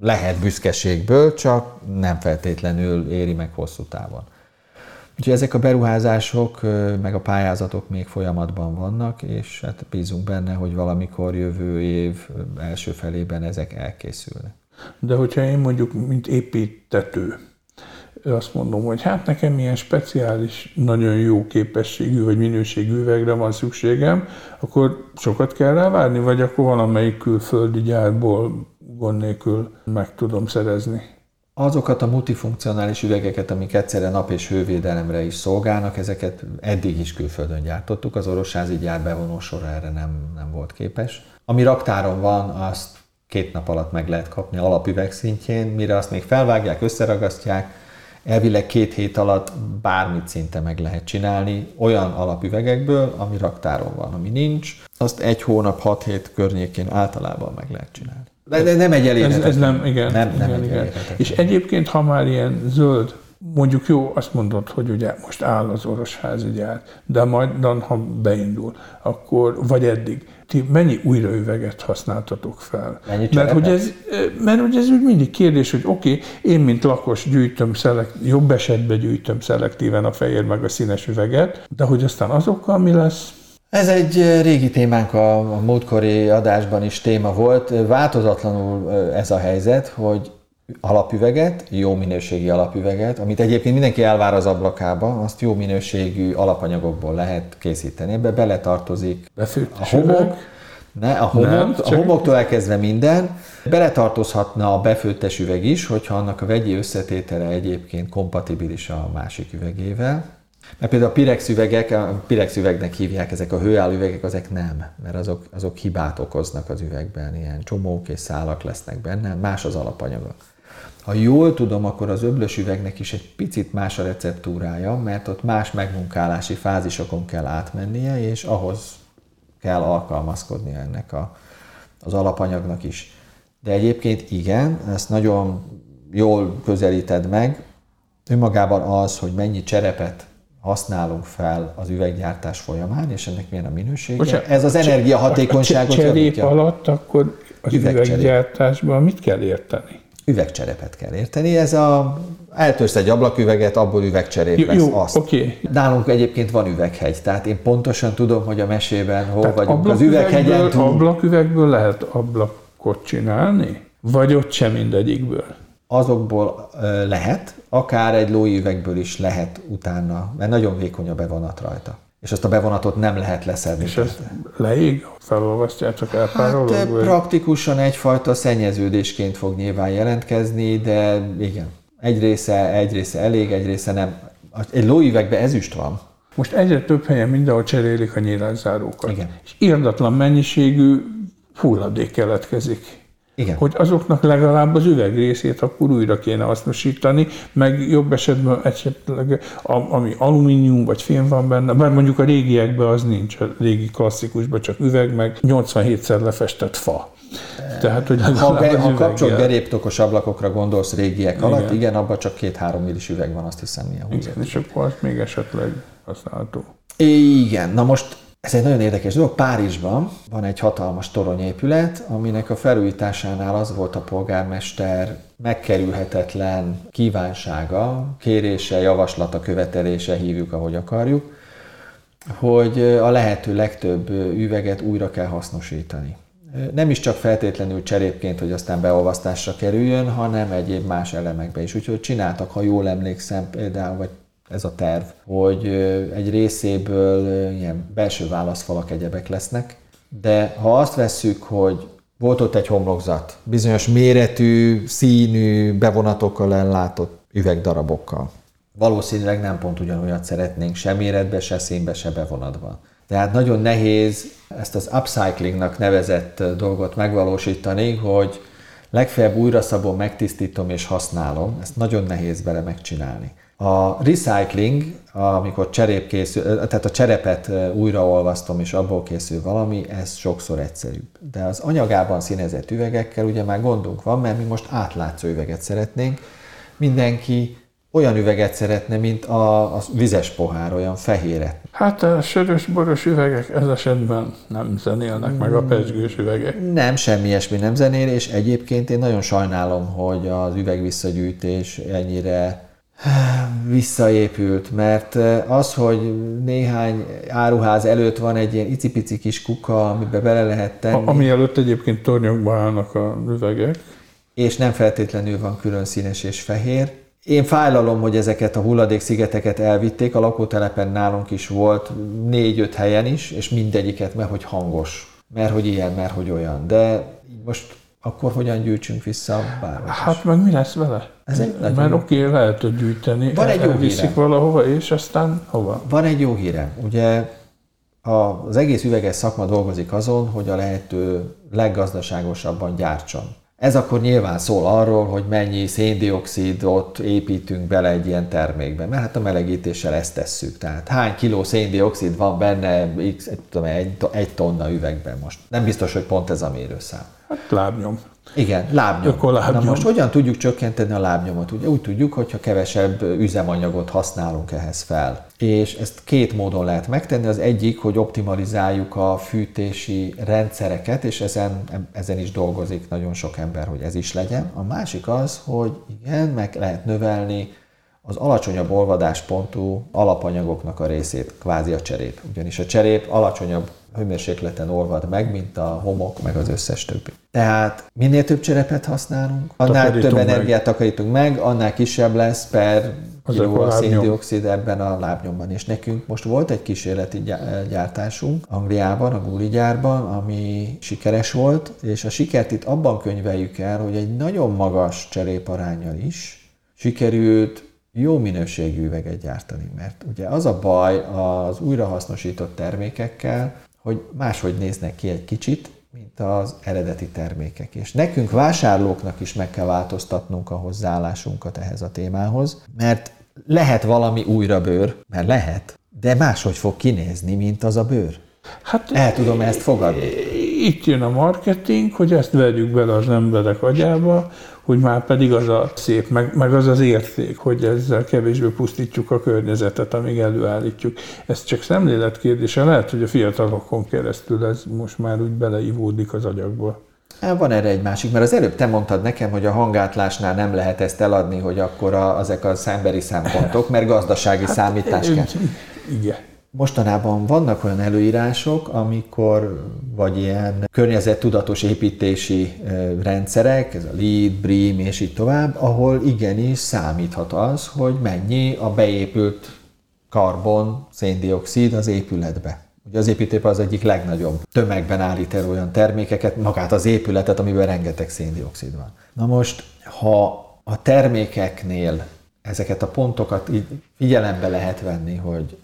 lehet büszkeségből, csak nem feltétlenül éri meg hosszú távon. Úgyhogy ezek a beruházások, meg a pályázatok még folyamatban vannak, és hát bízunk benne, hogy valamikor jövő év első felében ezek elkészülnek. De hogyha én mondjuk, mint építető, azt mondom, hogy hát nekem ilyen speciális, nagyon jó képességű vagy minőségű üvegre van szükségem, akkor sokat kell rá vagy akkor valamelyik külföldi gyárból gond nélkül meg tudom szerezni? Azokat a multifunkcionális üvegeket, amik egyszerre nap- és hővédelemre is szolgálnak, ezeket eddig is külföldön gyártottuk, az orosházi gyár bevonó sora erre nem, nem volt képes. Ami raktáron van, azt két nap alatt meg lehet kapni alapüveg szintjén, mire azt még felvágják, összeragasztják, elvileg két hét alatt bármit szinte meg lehet csinálni olyan alapüvegekből, ami raktáron van, ami nincs, azt egy hónap, hat hét környékén általában meg lehet csinálni. De, de nem egy elérhetetlen. Ez, ez nem, igen. Nem, nem igen, igen. És egyébként, ha már ilyen zöld mondjuk jó, azt mondod, hogy ugye most áll az orosházi gyár, de majd, ha beindul, akkor, vagy eddig, ti mennyi újraüveget használtatok fel? Mennyi mert hogy, ez, mert hogy ez úgy mindig kérdés, hogy oké, okay, én mint lakos gyűjtöm, szelekt, jobb esetben gyűjtöm szelektíven a fehér meg a színes üveget, de hogy aztán azokkal mi lesz? Ez egy régi témánk a, a múltkori adásban is téma volt. Változatlanul ez a helyzet, hogy alapüveget, jó minőségi alapüveget, amit egyébként mindenki elvár az ablakába, azt jó minőségű alapanyagokból lehet készíteni. Ebbe beletartozik a homok, ne, a, homok, Nem, a homoktól elkezdve minden. Beletartozhatna a befőttes üveg is, hogyha annak a vegyi összetétele egyébként kompatibilis a másik üvegével. Mert például a Pirex üvegek, a Pirex üvegnek hívják ezek a hőálló üvegek, nem, mert azok, azok hibát okoznak az üvegben, ilyen csomók és szálak lesznek benne, más az alapanyaga. Ha jól tudom, akkor az öblös üvegnek is egy picit más a receptúrája, mert ott más megmunkálási fázisokon kell átmennie, és ahhoz kell alkalmazkodni ennek a, az alapanyagnak is. De egyébként igen, ezt nagyon jól közelíted meg. Önmagában az, hogy mennyi cserepet használunk fel az üveggyártás folyamán, és ennek milyen a minősége. Bocsánat, ez az energiahatékonyságot a cserép alatt akkor az üveggyártásban mit kell érteni? Üvegcserepet kell érteni. Ez a eltörsz egy ablaküveget, abból üvegcserép jó, lesz jó, azt. Okay. Nálunk egyébként van üveghegy, tehát én pontosan tudom, hogy a mesében hol tehát vagyunk az üveghegyen. Túl... Ablaküvegből lehet ablakot csinálni? Vagy ott sem mindegyikből? Azokból lehet, akár egy lói üvegből is lehet utána, mert nagyon vékony a bevonat rajta és azt a bevonatot nem lehet leszedni. És ez leég? Felolvasztják, csak elpárolog? Hát vagy? praktikusan egyfajta szennyeződésként fog nyilván jelentkezni, de igen, egy része, egy része elég, egy része nem. Egy lóüvegben ezüst van. Most egyre több helyen mindenhol cserélik a nyílászárókat. Igen. És irdatlan mennyiségű hulladék keletkezik. Igen. Hogy azoknak legalább az üveg részét akkor újra kéne hasznosítani, meg jobb esetben esetleg ami alumínium vagy fém van benne, bár mondjuk a régiekben az nincs, a régi klasszikusban csak üveg, meg 87-szer lefestett fa. Tehát, hogy ha, be, ha kapcsolt beréptokos ablakokra gondolsz régiek igen. alatt, igen, abban csak két-három millis üveg van, azt hiszem, milyen Igen, és akkor azt még esetleg használható. Igen, na most ez egy nagyon érdekes dolog. Párizsban van egy hatalmas toronyépület, aminek a felújításánál az volt a polgármester megkerülhetetlen kívánsága, kérése, javaslata, követelése, hívjuk, ahogy akarjuk, hogy a lehető legtöbb üveget újra kell hasznosítani. Nem is csak feltétlenül cserépként, hogy aztán beolvasztásra kerüljön, hanem egyéb más elemekbe is. Úgyhogy csináltak, ha jól emlékszem, például, vagy ez a terv, hogy egy részéből ilyen belső válaszfalak egyebek lesznek, de ha azt vesszük, hogy volt ott egy homlokzat, bizonyos méretű, színű, bevonatokkal ellátott üvegdarabokkal. Valószínűleg nem pont ugyanolyat szeretnénk, se méretbe, se színbe, se bevonatban. Tehát nagyon nehéz ezt az upcyclingnak nevezett dolgot megvalósítani, hogy legfeljebb újra szabom, megtisztítom és használom. Ezt nagyon nehéz bele megcsinálni. A recycling, amikor cserép készül, tehát a cserepet újraolvasztom és abból készül valami, ez sokszor egyszerűbb. De az anyagában színezett üvegekkel ugye már gondunk van, mert mi most átlátszó üveget szeretnénk. Mindenki olyan üveget szeretne, mint a, a vizes pohár, olyan fehéret. Hát a sörös-boros üvegek ez esetben nem zenélnek, meg a pesgős üvegek. Nem, semmi ilyesmi nem zenél, és egyébként én nagyon sajnálom, hogy az üvegvisszagyűjtés ennyire visszaépült, mert az, hogy néhány áruház előtt van egy ilyen icipici kis kuka, amiben bele lehet tenni. A, ami előtt egyébként tornyokba állnak a üvegek. És nem feltétlenül van külön színes és fehér. Én fájlalom, hogy ezeket a hulladékszigeteket elvitték, a lakótelepen nálunk is volt négy-öt helyen is, és mindegyiket, mert hogy hangos, mert hogy ilyen, mert hogy olyan. De most akkor hogyan gyűjtsünk vissza bármit Hát meg mi lesz vele? Ez egy Mert oké, okay, lehet gyűjteni, Van egy jó viszik valahova, és aztán hova? Van egy jó hírem. Ugye az egész üveges szakma dolgozik azon, hogy a lehető leggazdaságosabban gyártson. Ez akkor nyilván szól arról, hogy mennyi széndiokszidot építünk bele egy ilyen termékbe, mert hát a melegítéssel ezt tesszük. Tehát hány kiló széndiokszid van benne x, tudom, egy, egy tonna üvegben most. Nem biztos, hogy pont ez a mérőszám. Hát lábnyom. Igen, lábnyom. lábnyom. Na most hogyan tudjuk csökkenteni a lábnyomot? Ugye úgy tudjuk, hogyha kevesebb üzemanyagot használunk ehhez fel. És ezt két módon lehet megtenni. Az egyik, hogy optimalizáljuk a fűtési rendszereket, és ezen, ezen is dolgozik nagyon sok ember, hogy ez is legyen. A másik az, hogy igen, meg lehet növelni az alacsonyabb olvadáspontú alapanyagoknak a részét, kvázi a cserép. Ugyanis a cserép alacsonyabb hőmérsékleten olvad meg, mint a homok, meg az összes többi. Tehát minél több cserepet használunk, annál Takarítunk több energiát meg. takarítunk meg, annál kisebb lesz per kiló a széndiokszid ebben a lábnyomban. És nekünk most volt egy kísérleti gyártásunk Angliában, a Guli gyárban, ami sikeres volt, és a sikert itt abban könyveljük el, hogy egy nagyon magas cseréparányjal is sikerült jó minőségű üveget gyártani, mert ugye az a baj az újrahasznosított termékekkel, hogy máshogy néznek ki egy kicsit, mint az eredeti termékek. És nekünk vásárlóknak is meg kell változtatnunk a hozzáállásunkat ehhez a témához, mert lehet valami újra bőr, mert lehet, de máshogy fog kinézni, mint az a bőr. Hát El tudom ezt fogadni. Itt jön a marketing, hogy ezt vegyük bele az emberek agyába, hogy már pedig az a szép, meg, meg az az érték, hogy ezzel kevésbé pusztítjuk a környezetet, amíg előállítjuk. Ez csak szemlélet kérdése, lehet, hogy a fiatalokon keresztül ez most már úgy beleivódik az agyakba. Van erre egy másik, mert az előbb te mondtad nekem, hogy a hangátlásnál nem lehet ezt eladni, hogy akkor a, ezek a szemberi szempontok, mert gazdasági hát, számítás kell. Igen. Mostanában vannak olyan előírások, amikor vagy ilyen környezettudatos építési rendszerek, ez a LEED, BREEAM és így tovább, ahol igenis számíthat az, hogy mennyi a beépült karbon, széndiokszid az épületbe. Ugye az építőipar az egyik legnagyobb tömegben állít el olyan termékeket, magát az épületet, amiben rengeteg széndiokszid van. Na most, ha a termékeknél ezeket a pontokat így figyelembe lehet venni, hogy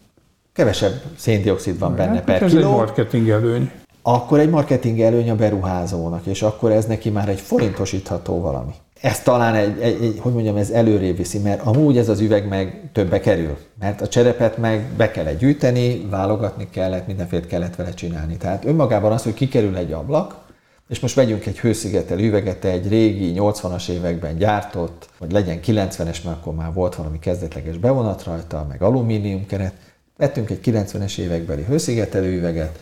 kevesebb széndiokszid van benne hát, per ez kiló. egy marketing előny. Akkor egy marketing előny a beruházónak, és akkor ez neki már egy forintosítható valami. Ez talán egy, egy, egy, hogy mondjam, ez előrébb viszi, mert amúgy ez az üveg meg többe kerül. Mert a cserepet meg be kellett gyűjteni, válogatni kellett, mindenféle kellett vele csinálni. Tehát önmagában az, hogy kikerül egy ablak, és most vegyünk egy hőszigetelő üveget, egy régi 80-as években gyártott, vagy legyen 90-es, mert akkor már volt valami kezdetleges bevonat rajta, meg alumínium keret, Vettünk egy 90-es évekbeli hőszigetelő üveget,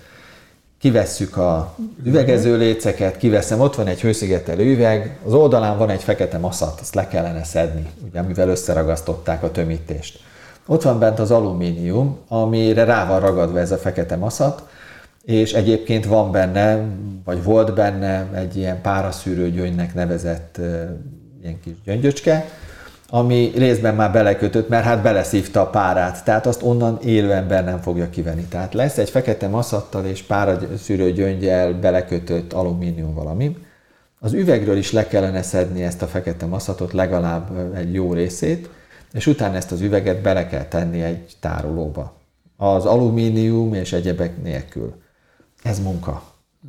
kivesszük a üvegező léceket, kiveszem, ott van egy hőszigetelő üveg, az oldalán van egy fekete maszat, azt le kellene szedni, ugye, amivel összeragasztották a tömítést. Ott van bent az alumínium, amire rá van ragadva ez a fekete maszat, és egyébként van benne, vagy volt benne egy ilyen páraszűrő gyöngynek nevezett ilyen kis gyöngyöcske, ami részben már belekötött, mert hát beleszívta a párát, tehát azt onnan élő ember nem fogja kivenni. Tehát lesz egy fekete maszattal és szűrő gyöngyel belekötött alumínium valami. Az üvegről is le kellene szedni ezt a fekete maszatot, legalább egy jó részét, és utána ezt az üveget bele kell tenni egy tárolóba. Az alumínium és egyebek nélkül. Ez munka.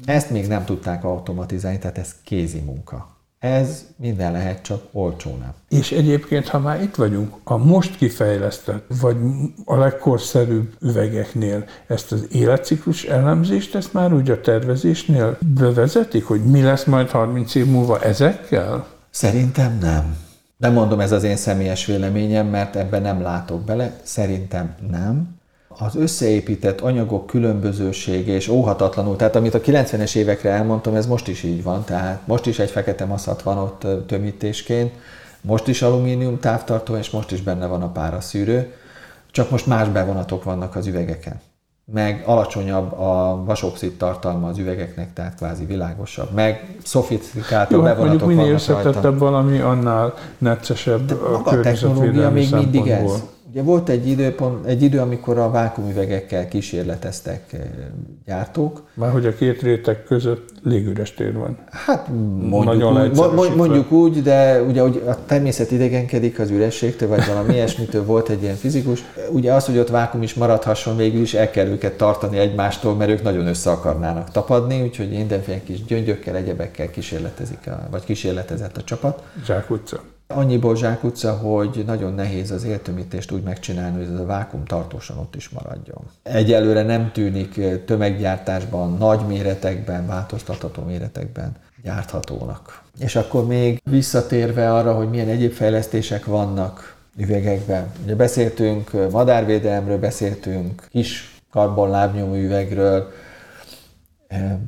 Ezt még nem tudták automatizálni, tehát ez kézi munka. Ez minden lehet, csak olcsó nem. És egyébként, ha már itt vagyunk, a most kifejlesztett, vagy a legkorszerűbb üvegeknél ezt az életciklus elemzést, ezt már úgy a tervezésnél bevezetik, hogy mi lesz majd 30 év múlva ezekkel? Szerintem nem. Nem mondom, ez az én személyes véleményem, mert ebben nem látok bele. Szerintem nem az összeépített anyagok különbözősége és óhatatlanul, tehát amit a 90-es évekre elmondtam, ez most is így van, tehát most is egy fekete maszat van ott tömítésként, most is alumínium távtartó, és most is benne van a páraszűrő, csak most más bevonatok vannak az üvegeken. Meg alacsonyabb a vasoxid tartalma az üvegeknek, tehát kvázi világosabb. Meg szofisztikáltabb hát bevonatok minél vannak összetettebb valami, annál neccesebb De a, a technológia még mindig ez. Ugye volt egy, időpont, egy idő, amikor a vákumüvegekkel kísérleteztek eh, gyártók. Már hogy a két réteg között légüres tér van. Hát mondjuk, úgy, mondjuk úgy, de ugye hogy a természet idegenkedik az ürességtől, vagy valami ilyesmitől volt egy ilyen fizikus. Ugye az, hogy ott vákum is maradhasson, végül is el kell őket tartani egymástól, mert ők nagyon össze akarnának tapadni, úgyhogy mindenféle kis gyöngyökkel, egyebekkel kísérletezik, a, vagy kísérletezett a csapat. Zsákutca. Annyiból zsákutca, hogy nagyon nehéz az éltömítést úgy megcsinálni, hogy ez a vákum tartósan ott is maradjon. Egyelőre nem tűnik tömeggyártásban, nagy méretekben, változtatható méretekben gyárthatónak. És akkor még visszatérve arra, hogy milyen egyéb fejlesztések vannak üvegekben. Ugye beszéltünk madárvédelemről, beszéltünk kis karbonlábnyomú üvegről,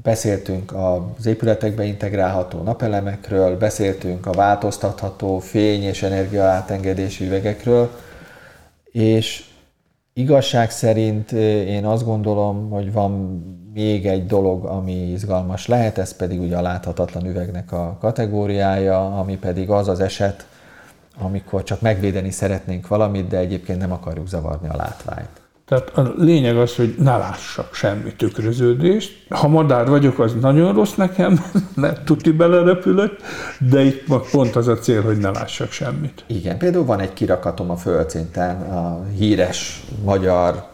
Beszéltünk az épületekbe integrálható napelemekről, beszéltünk a változtatható fény- és energiaátengedési üvegekről, és igazság szerint én azt gondolom, hogy van még egy dolog, ami izgalmas lehet, ez pedig ugye a láthatatlan üvegnek a kategóriája, ami pedig az az eset, amikor csak megvédeni szeretnénk valamit, de egyébként nem akarjuk zavarni a látványt. Tehát a lényeg az, hogy ne lássak semmi tükröződést. Ha madár vagyok, az nagyon rossz nekem, mert tuti belerepülök, de itt pont az a cél, hogy ne lássak semmit. Igen, például van egy kirakatom a földszinten, a híres magyar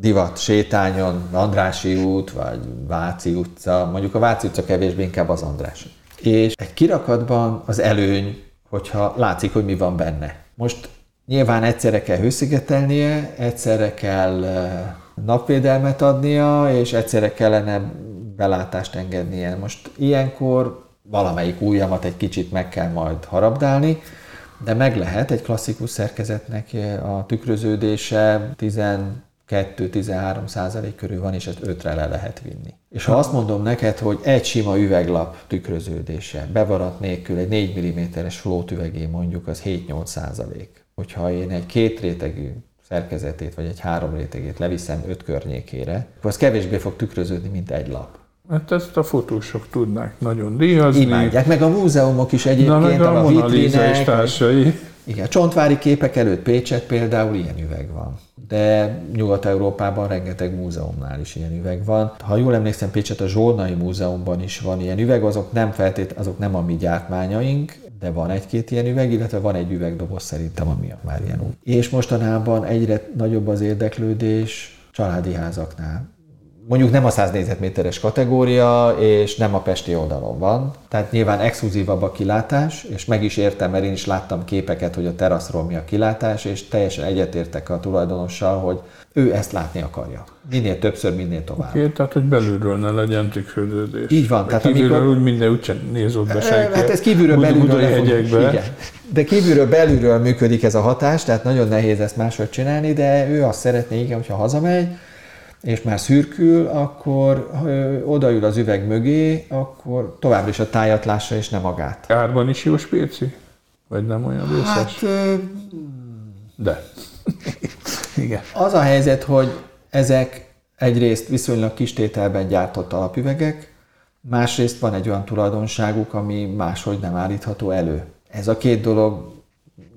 divat sétányon, Andrási út, vagy Váci utca, mondjuk a Váci utca kevésbé, inkább az András. És egy kirakatban az előny, hogyha látszik, hogy mi van benne. Most Nyilván egyszerre kell hőszigetelnie, egyszerre kell napvédelmet adnia, és egyszerre kellene belátást engednie. Most ilyenkor valamelyik ujjamat egy kicsit meg kell majd harabdálni, de meg lehet egy klasszikus szerkezetnek a tükröződése 12-13 százalék körül van, és ezt 5-re le lehet vinni. És ha azt mondom neked, hogy egy sima üveglap tükröződése, bevarat nélkül egy 4 mm-es flót üvegé mondjuk, az 7-8 százalék hogyha én egy két rétegű szerkezetét, vagy egy három rétegét leviszem öt környékére, akkor az kevésbé fog tükröződni, mint egy lap. Hát ezt a fotósok tudnák nagyon díjazni. Imádják, meg a múzeumok is egyébként, Na, meg a, a vitrinek. és társai. Igen, csontvári képek előtt Pécset például ilyen üveg van. De Nyugat-Európában rengeteg múzeumnál is ilyen üveg van. Ha jól emlékszem, Pécset a Zsolnai Múzeumban is van ilyen üveg, azok nem feltét, azok nem a mi gyártmányaink, de van egy-két ilyen üveg, illetve van egy üvegdoboz szerintem, ami már ilyen úgy. És mostanában egyre nagyobb az érdeklődés családi házaknál. Mondjuk nem a 100 négyzetméteres kategória, és nem a pesti oldalon van. Tehát nyilván exkluzívabb a kilátás, és meg is értem, mert én is láttam képeket, hogy a teraszról mi a kilátás, és teljesen egyetértek a tulajdonossal, hogy ő ezt látni akarja. Minél többször, minél tovább. Oké, tehát hogy belülről ne legyen tükröződés. Így van. Tehát kívülről amikor... úgy minden úgyse néz ott be senki. Hát ez kívülről belülről. Igen. De kívülről belülről működik ez a hatás, tehát nagyon nehéz ezt máshogy csinálni, de ő azt szeretné, igen, hogyha hazamegy, és már szürkül, akkor odaül az üveg mögé, akkor továbbra is a tájat lássa, és nem magát. Árban is jó spéci? Vagy nem olyan vészes? Hát, de. Igen. Az a helyzet, hogy ezek egyrészt viszonylag kis tételben gyártott alapüvegek, másrészt van egy olyan tulajdonságuk, ami máshogy nem állítható elő. Ez a két dolog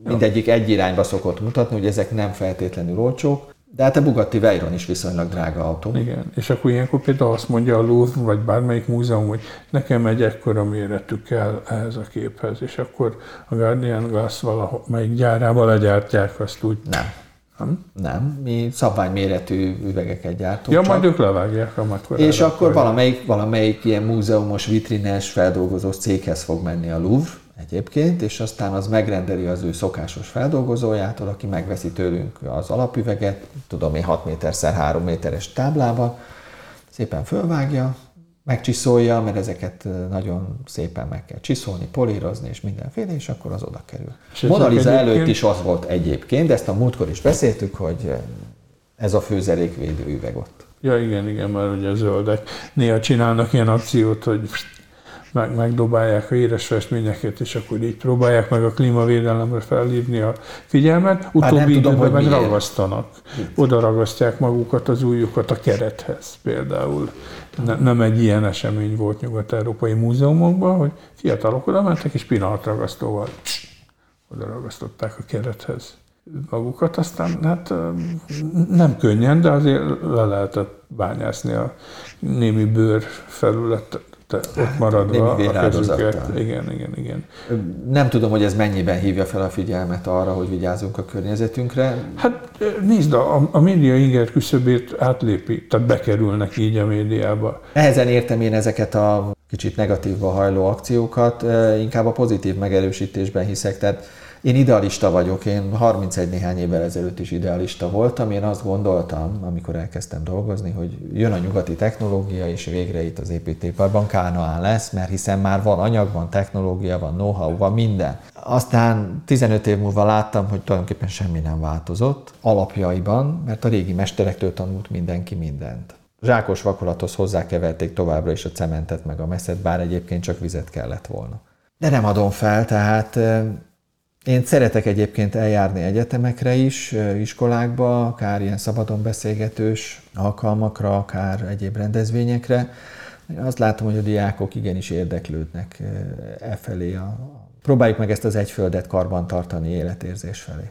mindegyik egy irányba szokott mutatni, hogy ezek nem feltétlenül olcsók, de hát a Bugatti Veyron is viszonylag drága autó. Igen, és akkor ilyenkor például azt mondja a Louvre, vagy bármelyik múzeum, hogy nekem egy ekkora méretű kell ehhez a képhez, és akkor a Guardian Glass valamelyik gyárába legyártják azt úgy. Nem. Nem? Nem, mi szabványméretű üvegeket gyártunk. Ja, csak. majd ők levágják, amikor És akkor valamelyik, valamelyik ilyen múzeumos, vitrines, feldolgozós céghez fog menni a Louvre, egyébként, és aztán az megrendeli az ő szokásos feldolgozójától, aki megveszi tőlünk az alapüveget, tudom én 6 méter x 3 méteres táblába, szépen fölvágja, megcsiszolja, mert ezeket nagyon szépen meg kell csiszolni, polírozni és mindenféle, és akkor az oda kerül. Mona Lisa előtt is az volt egyébként, de ezt a múltkor is beszéltük, hogy ez a főzelékvédő üveg ott. Ja, igen, igen, mert ugye zöldek néha csinálnak ilyen akciót, hogy meg, megdobálják a éres festményeket, és akkor így próbálják meg a klímavédelemre felhívni a figyelmet. Utóbbi tudom, időben meg ragasztanak. Oda ragasztják magukat, az újjukat a kerethez például. Ne, nem egy ilyen esemény volt nyugat-európai múzeumokban, hogy fiatalok oda mentek, és pillanatragasztóval oda ragasztották a kerethez magukat, aztán hát nem könnyen, de azért le lehetett bányászni a némi bőr felületet te ott maradva a kezüket. Igen, igen, igen. Nem tudom, hogy ez mennyiben hívja fel a figyelmet arra, hogy vigyázzunk a környezetünkre. Hát nézd, a, a média inger küszöbét átlépi, tehát bekerülnek így a médiába. Nehezen értem én ezeket a kicsit negatívba hajló akciókat, inkább a pozitív megerősítésben hiszek, tehát én idealista vagyok, én 31 néhány évvel ezelőtt is idealista voltam. Én azt gondoltam, amikor elkezdtem dolgozni, hogy jön a nyugati technológia, és végre itt az építőiparban Kánaán lesz, mert hiszen már van anyag, van technológia, van know-how, van minden. Aztán 15 év múlva láttam, hogy tulajdonképpen semmi nem változott alapjaiban, mert a régi mesterektől tanult mindenki mindent. Zsákos vakolathoz hozzákeverték továbbra is a cementet meg a meszet, bár egyébként csak vizet kellett volna. De nem adom fel, tehát én szeretek egyébként eljárni egyetemekre is, iskolákba, akár ilyen szabadon beszélgetős alkalmakra, akár egyéb rendezvényekre. Azt látom, hogy a diákok igenis érdeklődnek e felé. A, próbáljuk meg ezt az egyföldet karban tartani életérzés felé.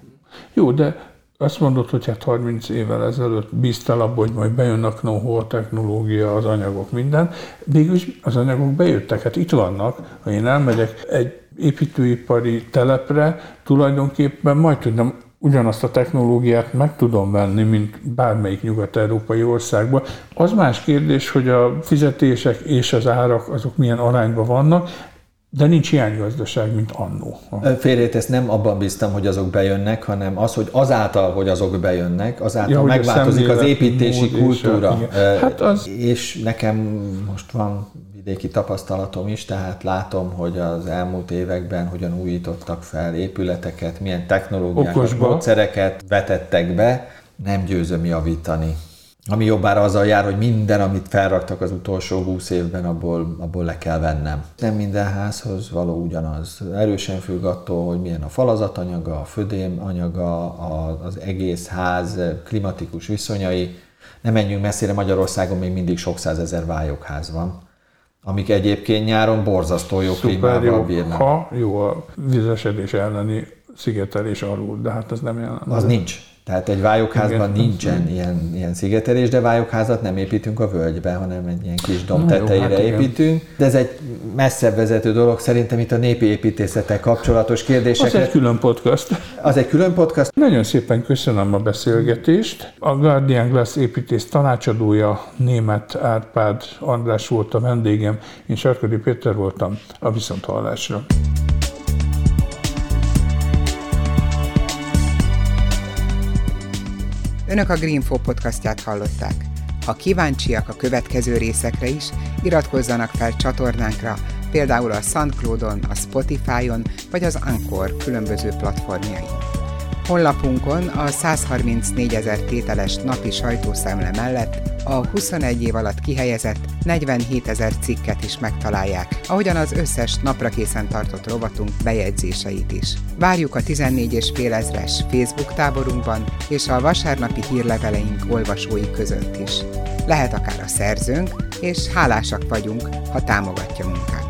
Jó, de azt mondod, hogy hát 30 évvel ezelőtt bíztál abban, hogy majd bejön a technológia, az anyagok, minden. Mégis az anyagok bejöttek, hát itt vannak. Ha én elmegyek egy építőipari telepre tulajdonképpen majd tudom, ugyanazt a technológiát meg tudom venni, mint bármelyik nyugat-európai országban. Az más kérdés, hogy a fizetések és az árak azok milyen arányban vannak, de nincs ilyen gazdaság, mint annó. Félrét nem abban bíztam, hogy azok bejönnek, hanem az, hogy azáltal, hogy azok bejönnek, azáltal ja, megváltozik az építési kultúra. És, hát az... és nekem most van vidéki tapasztalatom is, tehát látom, hogy az elmúlt években hogyan újítottak fel épületeket, milyen technológiákat, módszereket vetettek be, nem győzöm javítani. Ami jobbára azzal jár, hogy minden, amit felraktak az utolsó húsz évben, abból, abból le kell vennem. Nem minden házhoz való ugyanaz. Erősen függ attól, hogy milyen a falazatanyaga, a födém anyaga, az egész ház klimatikus viszonyai. Nem menjünk messzire, Magyarországon még mindig sok százezer vályokház van amik egyébként nyáron borzasztó jó klímával bírnak. Ha jó a vizesedés elleni szigetelés alul, de hát az nem jelent. Az nincs. Tehát egy vályokházban Igen, nincsen ilyen, ilyen szigetelés, de vályokházat nem építünk a völgybe, hanem egy ilyen kis dom tetejére hát építünk. De ez egy messzebb vezető dolog, szerintem itt a népi építészettel kapcsolatos kérdésekre. Az egy külön podcast. Az egy külön podcast. Nagyon szépen köszönöm a beszélgetést. A Guardian Glass építész tanácsadója német Árpád András volt a vendégem, én Sarkadi Péter voltam a Viszonthallásra. Önök a Greenfo podcastját hallották. Ha kíváncsiak a következő részekre is, iratkozzanak fel csatornánkra, például a SoundCloud-on, a Spotify-on vagy az Anchor különböző platformjain. Honlapunkon a 134 ezer tételes napi sajtószemle mellett a 21 év alatt kihelyezett 47 ezer cikket is megtalálják, ahogyan az összes napra készen tartott rovatunk bejegyzéseit is. Várjuk a 14 és fél ezres Facebook táborunkban és a vasárnapi hírleveleink olvasói között is. Lehet akár a szerzőnk, és hálásak vagyunk, ha támogatja munkát.